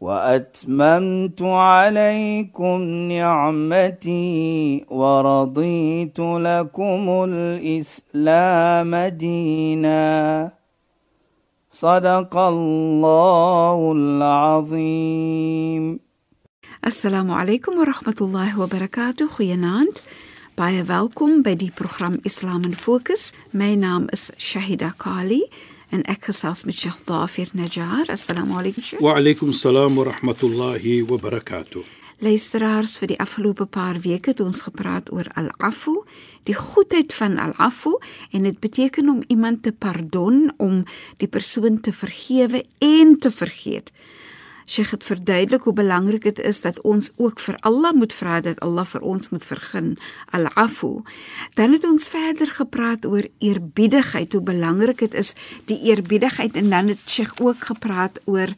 وأتممت عليكم نعمتي ورضيت لكم الإسلام دينا صدق الله العظيم السلام عليكم ورحمة الله وبركاته خيانات باي welkom bij die program Islam in Focus. Mijn naam is Shahida Kali. En ek gesels met Sheikh Dafir Najjar. Assalamu alaykum Sheikh. Wa alaykum salaam wa rahmatullahi wa barakatuh. Luisteraars vir die afgelope paar weke het ons gepraat oor al-afu, die goedheid van al-afu en dit beteken om iemand te pardon, om die persoon te vergewe en te vergeet. Sheikh het verduidelik hoe belangrik dit is dat ons ook vir Allah moet vra dat Allah vir ons moet vergun al-afu. Dan het ons verder gepraat oor eerbiedigheid, hoe belangrik dit is die eerbiedigheid en dan het Sheikh ook gepraat oor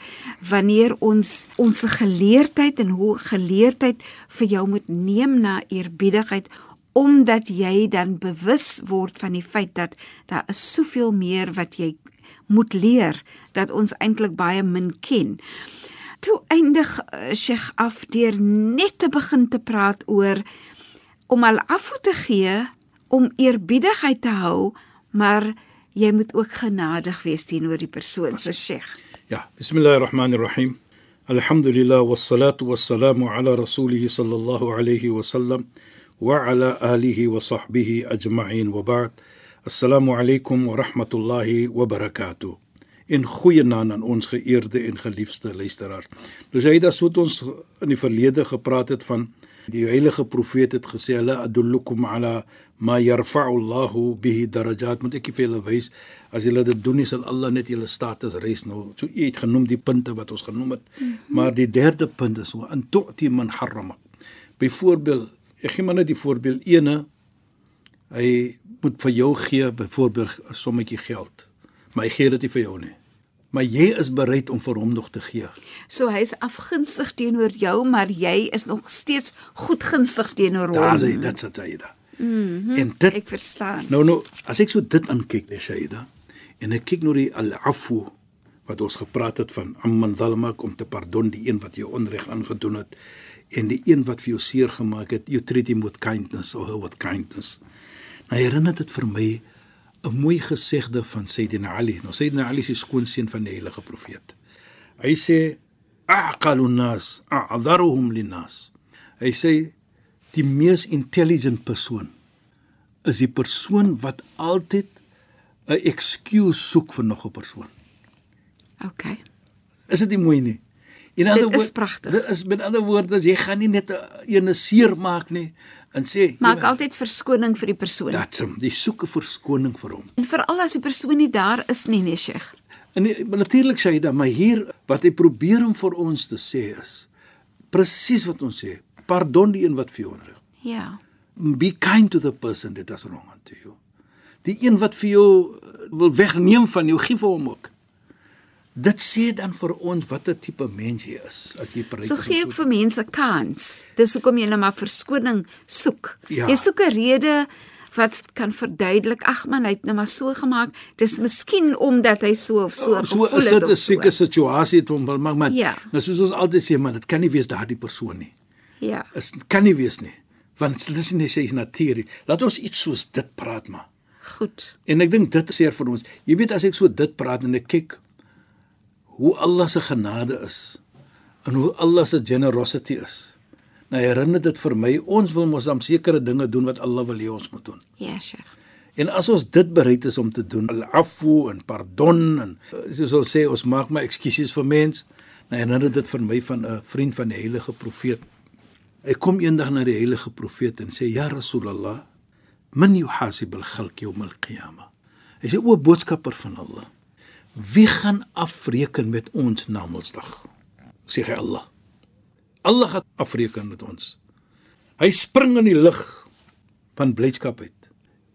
wanneer ons ons geleerdheid en hoe geleerdheid vir jou moet neem na eerbiedigheid omdat jy dan bewus word van die feit dat daar is soveel meer wat jy moet leer dat ons eintlik baie min ken toe eindig uh, Sheikh af deur net te begin te praat oor om al af te gee om eerbiedigheid te hou, maar jy moet ook genadig wees teenoor die persoon se so Sheikh. Ja, bismillahirrahmanirrahim. Alhamdulillah wassalatu wassalamu ala rasulih sallallahu alayhi wa sallam wa ala alihi wa sahbihi ajma'in wa ba'd. Assalamu alaykum wa rahmatullahi wa barakatuh. En goeie naam aan ons geëerde en geliefde luisteraars. Nou jy het so ons in die verlede gepraat het van die heilige profeet het gesê la adullukum ala ma yarfa'u Allahu bihi darajat. Moet ek vir julle wys as julle dit doen sal Allah net julle status reis nou. So u het genoem die punte wat ons genoem het mm -hmm. maar die derde punt is so an tu'ti man harrama. Byvoorbeeld ek gee maar net die voorbeeld. Ene hy moet vir jou gee byvoorbeeld 'n sommetjie geld maar hy gee dit nie vir jou nie maar jy is bereid om vir hom nog te gee. So hy's afgunstig teenoor jou, maar jy is nog steeds goedgunstig teenoor hom. Daar's hy, dit's dit hy daar. Mm -hmm, en dit ek verstaan. Nou nou, as ek so dit aankyk, nee Shaida, en ek kyk nou die al-afu wat ons gepraat het van amman zalmak om te pardon die een wat jou onreg aangedoen het en die een wat vir jou seer gemaak het, you treat him with kindness or with kindness. Nou herinner dit vir my 'n mooi gesegde van Sayyidina Ali. Nou Sayyidina Ali is die skoonseun van die heilige profeet. Hy sê aqalun nas a'dharuhum linnas. Hy sê die mees intelligent persoon is die persoon wat altyd 'n excuse soek vir nog 'n persoon. OK. Is dit nie mooi nie? In ander woorde, dit is pragtig. Dit is met ander woorde, jy gaan nie net 'n ene seer maak nie en sê maak altyd verskoning vir die persoon. Dat's hom. Jy soek 'n verskoning vir hom. En veral as die persoon nie daar is nie, nee Sheikh. En natuurlik sê hy dan, maar hier wat hy probeer om vir ons te sê is presies wat ons sê. Pardon die een wat vir jou onreg. Ja. Be kind to the person that does wrong unto you. Die een wat vir jou wil wegneem van jou, gee vir hom ook. Dit sê dan vir ons watter tipe mens jy is as jy bereid is. So gee ek vir mense kans. Dis hoekom jy net maar verskoning soek. Ja. Jy soek 'n rede wat kan verduidelik. Ag man, hy het nou maar so gemaak. Dis miskien omdat hy so of so gevoel het. So is dit 'n seker situasie het hom wil maak, maar ja. nou soos ons altyd sê, maar dit kan nie wees daardie persoon nie. Ja. Dit kan nie wees nie. Want dit is nie sy natuur. Laat ons iets soos dit praat maar. Goed. En ek dink dit sê vir ons. Jy weet as ek so dit praat en ek kyk hoe Allah se genade is en hoe Allah se generosity is. Nou herinner dit vir my ons wil mos dan sekere dinge doen wat Allah wil hê ons moet doen. Ja, Sheikh. En as ons dit bereid is om te doen, al-afu en pardon en soos ons sê ons maak my ekskuses vir mens, nou herinner dit vir my van 'n vriend van die heilige profeet. Hy kom eendag na die heilige profeet en sê ja Rasulullah, man yuhasib al-khalq yawm al-qiyamah. Hy sê o boodskapper van Allah, wie gaan afreken met ons na Mondsdag? Sê hy Allah. Allah gaan afreken met ons. Hy spring in die lug van blydskap uit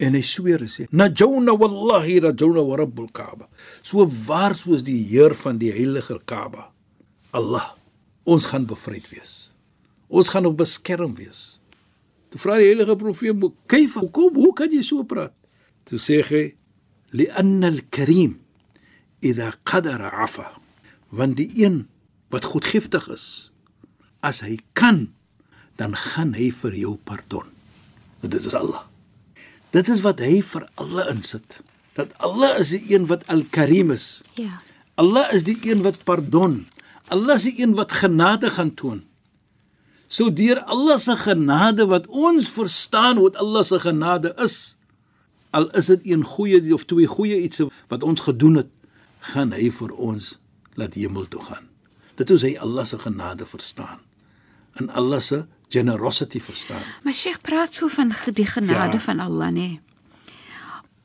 en hy sweer en sê najawna wallahi najawna wa rabbul kaaba so waar soos die heer van die heilige kaaba Allah ons gaan bevryd wees ons gaan op beskerm wees toe vra die heilige profeet kyf hoekom hoe kan jy so praat toe sê hy li anna al karim idha qadara afa want die een wat goedgiftig is as hy kan dan gaan hy vir jou pardon dit is Allah Dit is wat hy vir alle insit. Dat Allah is die een wat Al-Karim is. Ja. Allah is die een wat pardon. Allah is die een wat genade gaan toon. So deur Allah se genade wat ons verstaan wat Allah se genade is, al is dit een goeie of twee goeie iets wat ons gedoen het, gaan hy vir ons laat hemel toe gaan. Dit is hy Allah se genade verstaan. En Allah se generosity verstaan. Maar Sheikh praat so van die genade Ja. van Allah, nê.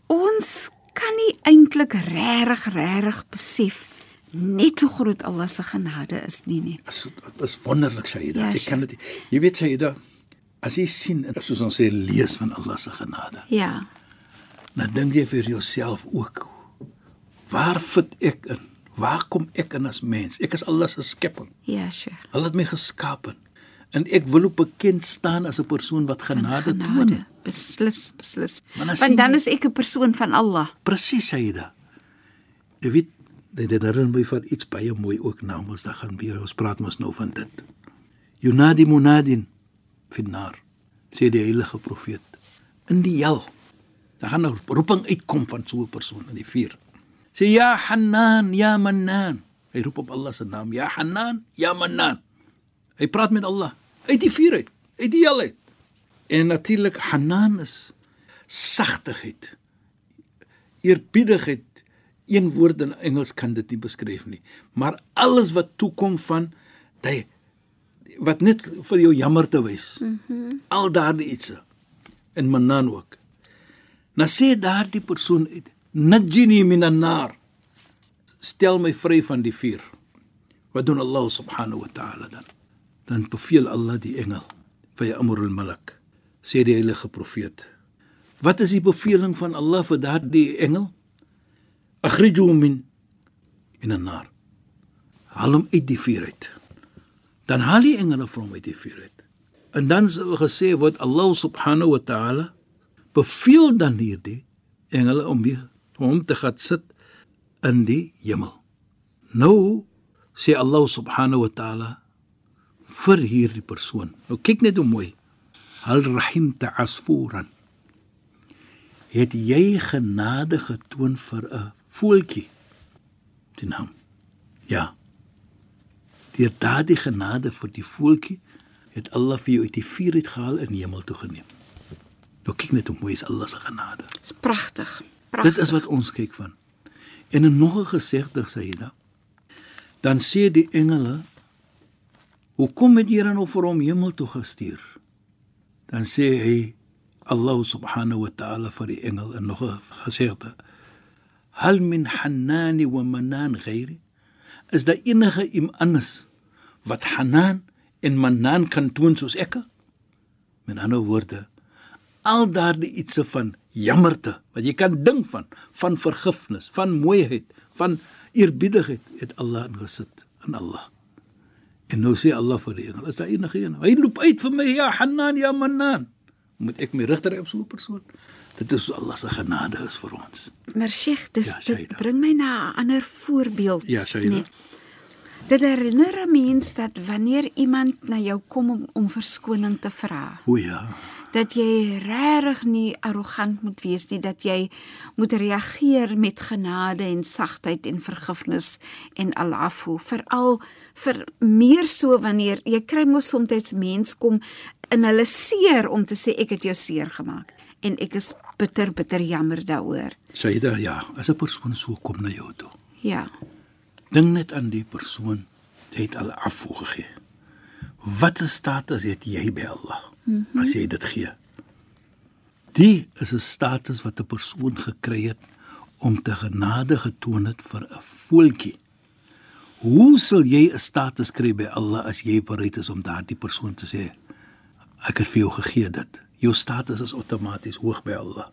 Ons kan nie eintlik regtig regtig besef net hoe groot Allah se genade is nie, nê. Dit is, is wonderlik Shaida. Ja, jy kan dit jy weet Shaida, as jy sien en soos ons sê lees van Allah se genade, Ja. dan dink jy vir jouself ook waar fit ek in? Waar kom ek in as mens? Ek is Allah se skepping. Ja, Sheikh. Allah het my geskaap en ek wil ook bekend staan as 'n persoon wat genade, toon. Beslis, beslis. Sien Want dan jy- is ek 'n persoon van Allah. Presies Shaida. Jy weet dit herinner my van iets baie mooi ook na ons dag gaan weer ons praat mos nou van dit. Yunadi munadin finnar sê die heilige profeet in die hel. Daar gaan 'n roeping uitkom van so 'n persoon in die vuur. Sê ja Hanan, ja Mannan. Hy roep op Allah se naam, ja Hanan, ja Mannan. Hy praat met Allah uit die vuur uit, uit die hel uit. En natuurlik Hanan is sagtigheid eerbiedigheid een woord in Engels kan dit nie beskryf nie maar alles wat toekom van jy wat net vir jou jammer te wys mm -hmm. al daardie ietsie in manan ook na sê daardie persoon uit najini minan nar stel my vry van die vuur wat doen Allah subhanahu wa ta'ala dan dan beveel Allah die engel vir amrul malak sê die heilige profeet Wat is die beveling van Allah vir daardie engel? Akhriju min min an-nar. Haal hom uit die vuur uit. Dan haal die engele hom uit die vuur uit. En dan sal gesê word Allah subhanahu wa ta'ala beveel dan hierdie engele om om hom te gaan sit in die hemel. Nou sê Allah subhanahu wa ta'ala vir hierdie persoon. Nou kyk net hoe mooi. Hal rahim ta'asfuran het jy genade getoon vir 'n voeltjie die naam ja deur daardie genade vir die voeltjie het Allah vir jou uit die vuur uitgehaal en hemel toe geneem nou kyk net hoe mooi is Allah se genade Dis pragtig. Pragtig. dit is wat ons kyk van. En in nog 'n gesegde Saida dan sê die engele hoekom het dan nou vir hom hemel toe gestuur? Dan sê hy Allah subhanahu wa ta'ala vir die engel en nog 'n gesegde hal min hanani wa manan ghairi is daar enige iemand anders wat hanan en manan kan toon soos ek? Met ander woorde al daardie ietsie van jammerte wat jy kan dink van van vergifnis van mooiheid van eerbiedigheid het Allah ingesit in Allah. En nou sê Allah vir die engel is daar enige een? Hy loop uit vir my ja hanan ja manan moet ek my rigter op so 'n persoon? Dit is Allah se genade is vir ons. Maar Sheikh, dis Ja, dit bring my na 'n ander voorbeeld. Ja, Shaida. Dit herinner 'n mens dat wanneer iemand na jou kom om, om verskoning te vra, o ja dat jy regtig nie arrogant moet wees nie, dat jy moet reageer met genade en sagtheid en vergifnis en al-afu, veral vir meer so wanneer jy kry mos soms mens kom in hulle seer om te sê ek het jou seer gemaak. En ek is bitter bitter jammer daaroor. Shaida ja as 'n persoon so kom na jou toe. Ja. dink net aan die persoon jy het al afvo gegee. Wat 'n status het jy by Allah mm -hmm. as jy dit gee die is 'n status wat 'n persoon gekry het om te genade getoon het vir 'n voeltjie Hoe sal jy 'n status kry by Allah as jy bereid is om daardie persoon te sê ek het vir jou gegee dit. Jou status is outomaties hoog by Allah.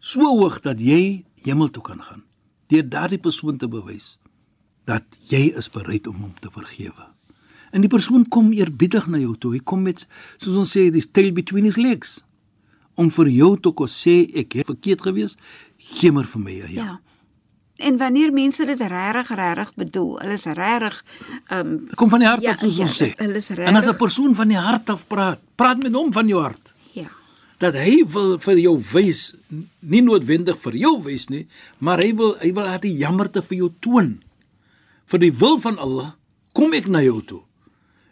So hoog dat jy hemel toe kan gaan deur daardie persoon te bewys dat jy is bereid om hom te vergewe. En die persoon kom eerbiedig na jou toe. Hy kom met soos ons sê, this tail between his legs om vir jou te kom sê ek het verkeerd gewees, gee maar vir my ja. Ja. En wanneer mense dit regtig regtig bedoel, hulle is regtig ehm um, kom van die hart Ja, af soos ja, ons sê. hulle is En as 'n regtig- persoon van die hart af praat, praat met hom van jou hart. ja. Dat hy wil vir jou wys, nie noodwendig vir jou wys nie, maar hy wil hy wil daardie jammerte vir jou toon. Vir die wil van Allah kom ek na jou toe.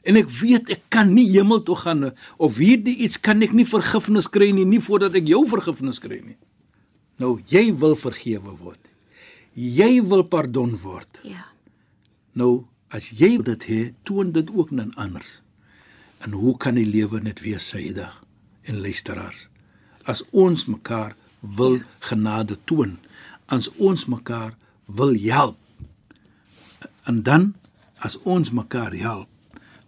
En ek weet ek kan nie hemel toe gaan nie, of hierdie iets kan ek nie vergifnis kry nie, nie voordat ek jou vergifnis kry nie. Nou jy wil vergewe word. Jy wil pardon word. Ja. Nou as jy dit het, toon dit ook aan anders. En hoe kan die lewe net wees, Saida en luisteraars? As ons mekaar wil genade toon, as ons mekaar wil help. En dan as ons mekaar help,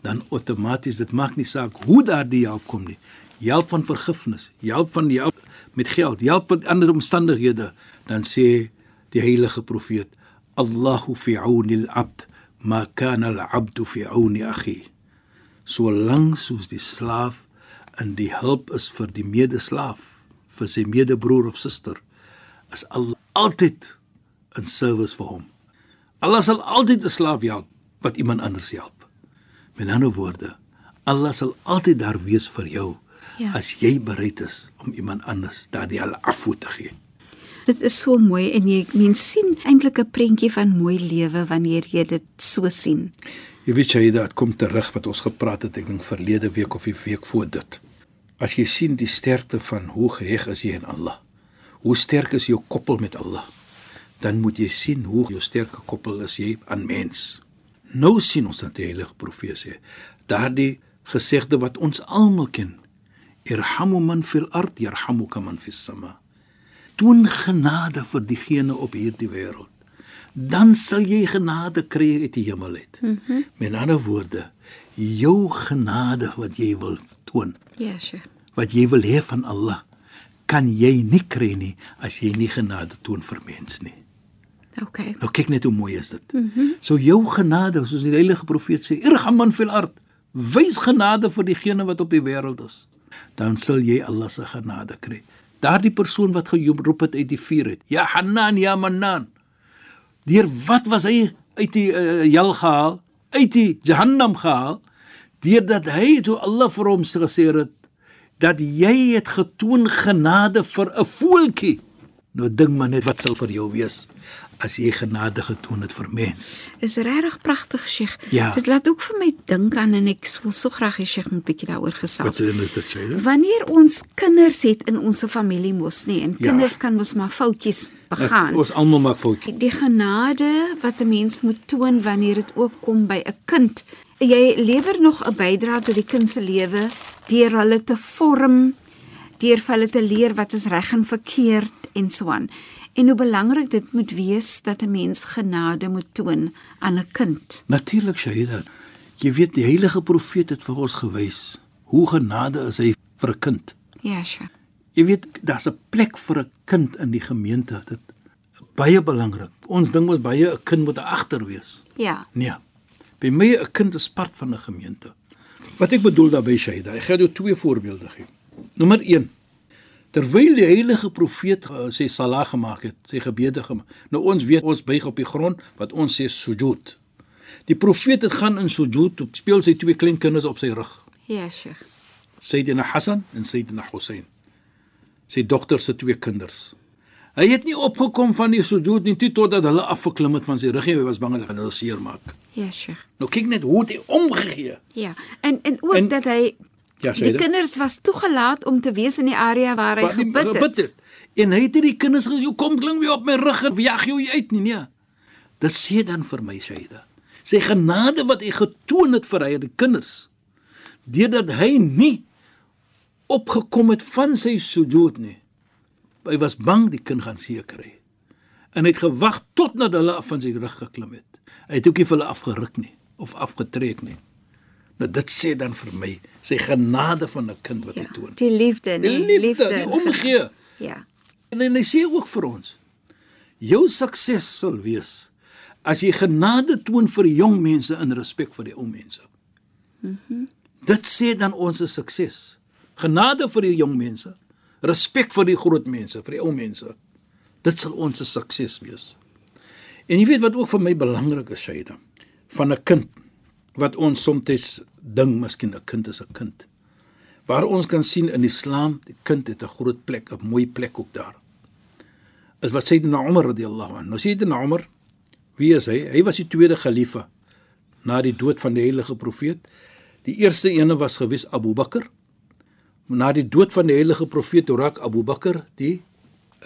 dan outomaties dit maak nie saak hoe daardie help kom nie. Help van vergifnis, help van help met geld, help met ander omstandighede, dan sê die heilige profeet Allahu fi auni al-abd ma kana al-abd fi auni akhi. Solank soos die slaaf in die hulp is vir die medeslaaf, vir sy medebroer of suster, is Allah altyd in service vir hom. Allah sal altyd 'n slaaf help wat iemand anders help. Met ander woorde, Allah sal altyd daar wees vir jou Ja. as jy bereid is om iemand anders daardie al-afwu te gee. Dit is so mooi en jy mens sien eintlik 'n prentjie van mooi lewe wanneer jy dit so sien. Jy weet jy dat kom terug wat ons gepraat het ek dink verlede week of die week voor dit. As jy sien die sterkte van hoe geheg is jy aan Allah. Hoe sterk is jou koppel met Allah? Dan moet jy sien hoe jou sterke koppel is jy aan mens. Nou sien ons dat die heilige profeet sê, daardie gesegde wat ons almal ken. Irhamu man fil ard yarhamuka man fis sama. Toon genade vir diegene op hierdie wêreld dan sal jy genade kry uit die hemel uit. Mm -hmm. Met ander woorde, jou genade wat jy wil toon, Ja, sure. wat jy wil hê van Allah, kan jy nie kry nie as jy nie genade toon vir mens nie. Okay. Nou kyk net hoe mooi is dit. Mm -hmm. So jou genade, soos die heilige profeet sê, irhaman fil ard, wys genade vir diegene wat op die wêreld is, dan sal jy Allah se genade kry. Daardie persoon wat geroep het uit die vuur uit, ja Hanan, ja Manan. Deur wat was hy uit die uh, hel gehaal, uit die Jahannam gehaal, deurdat hy toe Allah vir hom gesê het dat jy het getoon genade vir 'n voeltjie. Nou dink maar net wat sal vir jou wees as jy genade getoon het vir mens. Is regtig pragtig, Sheikh. Ja. Dit laat ook vir my dink aan en ek wil so graag hê Sheikh moet bietjie daaroor Wat gesels. sê is dit jy? Wanneer ons kinders het in ons familie mos nie en Ja. kinders kan mos maar foutjies begaan. Ons almal maak foutjies. Die genade wat 'n mens moet toon wanneer dit ook kom by 'n kind. Jy lewer nog 'n bydrae tot die kind se lewe deur hulle te vorm, deur vir hulle te leer wat is reg en verkeerd en so aan. En hoe belangrik dit moet wees dat 'n mens genade moet toon aan 'n kind. Natuurlik Shahida. Jy weet die heilige profeet het vir ons gewys hoe genade is hy vir 'n kind. Ja, sure. Jy weet daar's 'n plek vir 'n kind in die gemeente. Dit baie belangrik. Ons dink mos baie 'n kind moet agter wees. Ja. Nee. By my 'n kind is part van 'n gemeente. Wat ek bedoel daarby Shaida, ek gaan jou twee voorbeelde gee. Nommer 1. Terwyl die heilige profeet uh, sy salat gemaak het, sy gebede gemaak. Nou ons weet ons buig op die grond wat ons sê sujud. Die profeet het gaan in sujud, toe speel sy twee klein kinders op sy rug. Ja, sure. Sayyidina Hassan en Sayyidina Hussein. Sy dogter se twee kinders. Hy het nie opgekom van die sujud nie totdat hulle afgeklim het van sy rug en hy was bang hulle gaan hulle seermaak. Ja, sure. Nou kyk net hoe hy omgegee. Ja. En en ook en, dat hy Ja, die Shaida. kinders was toegelaat om te wees in die area waar hy die- gebid het. En hy het hierdie kinders gesê, "Jou kom klim weer op my rug en jag jou uit nie." Nee. Dit sê dan vir my Shaida. Sy genade wat hy getoon het vir hy die kinders. Deurdat hy nie opgekom het van sy sujud nie. Hy was bang die kind gaan seer kry. En hy het gewag tot nadat hulle af van sy rug geklim het. Hy het ook nie vir hulle afgeruk nie of afgetrek nie. Nou dit sê dan vir my sy genade van 'n kind wat hy Ja. toon. Die liefde, Die nee, liefde, die en omgee. Ja. En hy sê ook vir ons: jou sukses sal wees as jy genade toon vir die jong mense in respek vir die ou mense. Mhm. Dit sê dan ons is sukses. Genade vir die jong mense, respek vir die groot mense, vir die ou mense. Dit sal ons se sukses wees. En jy weet wat ook vir my belangrik is, Shaida, van 'n kind wat ons soms ding miskien 'n kind is 'n kind. Waar ons kan sien in Islam, die kind het 'n groot plek, 'n mooi plek ook daar. Is wat Sayyidina Umar radhiyallahu anhu. Nou Sayyidina Umar, wie is hy? Hy was die tweede khalifa na die dood van die heilige profeet. Die eerste ene was gewees Abu Bakr. Na die dood van die heilige profeet raak Abu Bakr die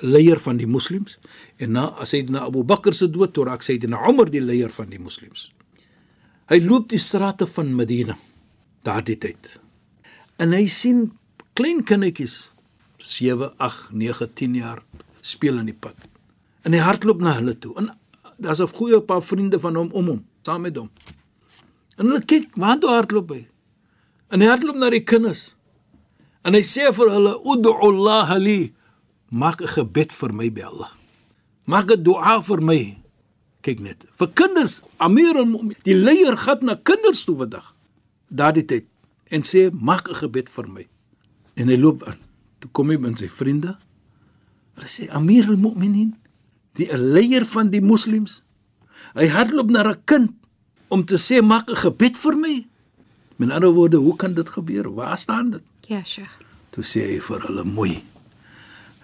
leier van die moslems en na Sayyidina Abu Bakr se dood raak Sayyidina Umar die leier van die moslems. Hy loop die strate van Medina daardie tyd. En hy sien klein kindertjies 7, 8, 9, 10 jaar speel in die pad. En hy hardloop na hulle toe. En daar's 'n goeie paar vriende van hom om hom, saam met hom. En hulle kyk, waar toe hardloop hy? En hy hardloop na die kinders. En hy sê vir hulle, "Ud'u Allah li." Maak 'n gebed vir my by Allah. Maak 'n dua vir my. Kyk net. Vir kinders, Amir al-Mu'min, die leier gaan na kinders toe vandag. Daardie tyd en sê, "Maak 'n gebed vir my." En hy loop aan. Toe kom hy met sy vriende. Hulle sê, "Amir al-Mu'minin, die leier van die moslems. Hy hardloop na 'n kind om te sê, "Maak 'n gebed vir my." Met ander woorde, hoe kan dit gebeur? Waar staan dit? Ja, Sheikh. Toe sê hy vir hulle mooi.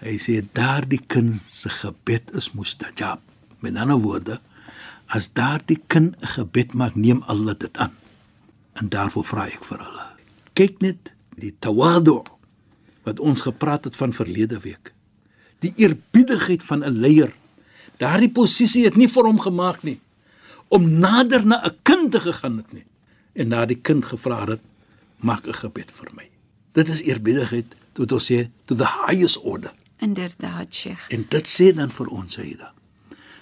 Hy sê daardie kind se gebed is mustajab. Met ander woorde, as daardie kind 'n gebed maak, neem Allah dit aan. En daarvoor vra ek vir hulle. Kyk net die tawadu wat ons gepraat het van verlede week. Die eerbiedigheid van 'n leier. Daardie posisie het nie vir hom gemaak nie om nader na 'n kind te gegaan het nie en na die kind gevra het maak 'n gebed vir my. Dit is eerbiedigheid tot ons sê to the highest order. Inderdaad, Sheikh. En dit sê dan vir ons Aida.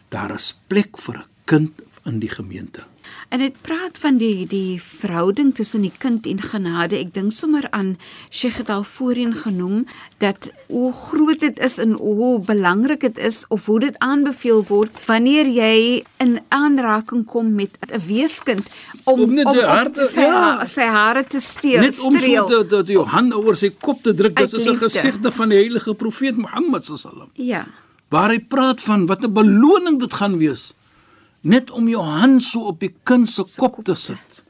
Daar is plek vir 'n kind in die gemeente. En dit praat van die die verhouding tussen die kind en genade. Ek dink sommer aan Sheikh het al voorheen genoem dat hoe groot dit is en hoe belangrik dit is of hoe dit aanbeveel word wanneer jy in aanraking kom met 'n weeskind om Om om, om te sy, ja. sy hare te steel, Net om so dat dat jou hand oor sy kop te druk, dis Uit is 'n gesigte van die heilige profeet Mohammed sallam. Ja. Waar hy praat van wat 'n beloning dit gaan wees net om jou hand so op die kind se kop te sit.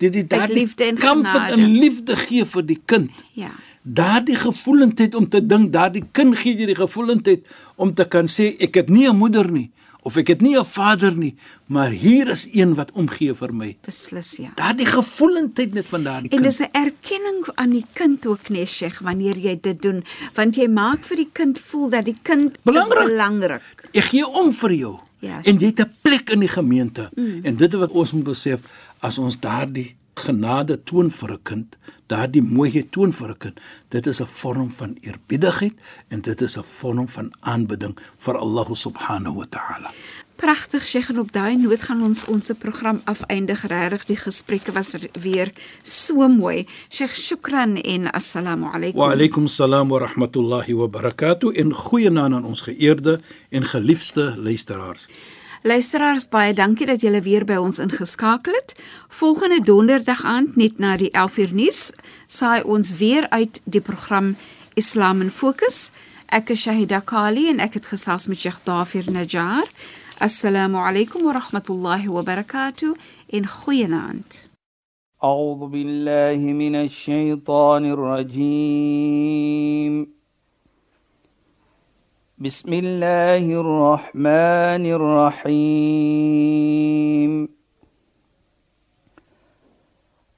Dit die daardie en kamp van liefde gee vir die kind. Ja. Daardie gevoelendheid om te dink, daardie kind gee jy die gevoelendheid om te kan sê ek het nie 'n moeder nie of ek het nie 'n vader nie, maar hier is een wat omgee vir my. Beslis ja. Daardie gevoelendheid net van daardie En kind. dis 'n erkenning aan die kind ook nee Sheikh wanneer jy dit doen want jy maak vir die kind voel dat die kind Belangrik. is belangrik. Ek gee om vir jou. Ja, en jy het 'n plek in die gemeente. Mm. En dit is wat ons moet besef as ons daardie genade toon vir 'n kind, daardie mooiheid toon vir 'n kind. Dit is 'n vorm van eerbiedigheid en dit is 'n vorm van aanbidding vir Allah subhanahu wa ta'ala. Pragtig Sheikh en op daai noot gaan ons ons program afeindig. Regtig die gesprekke was er weer so mooi. Sheikh shukran en assalamu alaykum. Wa alaykum salaam wa rahmatullahi wa barakatuh en goeienaand aan ons geëerde en geliefde luisteraars. Luisteraars, baie dankie dat julle weer by ons ingeskakel het. Volgende donderdag aand net na die 11uur nuus saai ons weer uit die program Islam in Fokus. Ek is Shahida Kali en ek het gesels met Sheikh Dafir Najjar. السلام عليكم ورحمة الله وبركاته. إن خيناند أعوذ بالله من الشيطان الرجيم. بسم الله الرحمن الرحيم.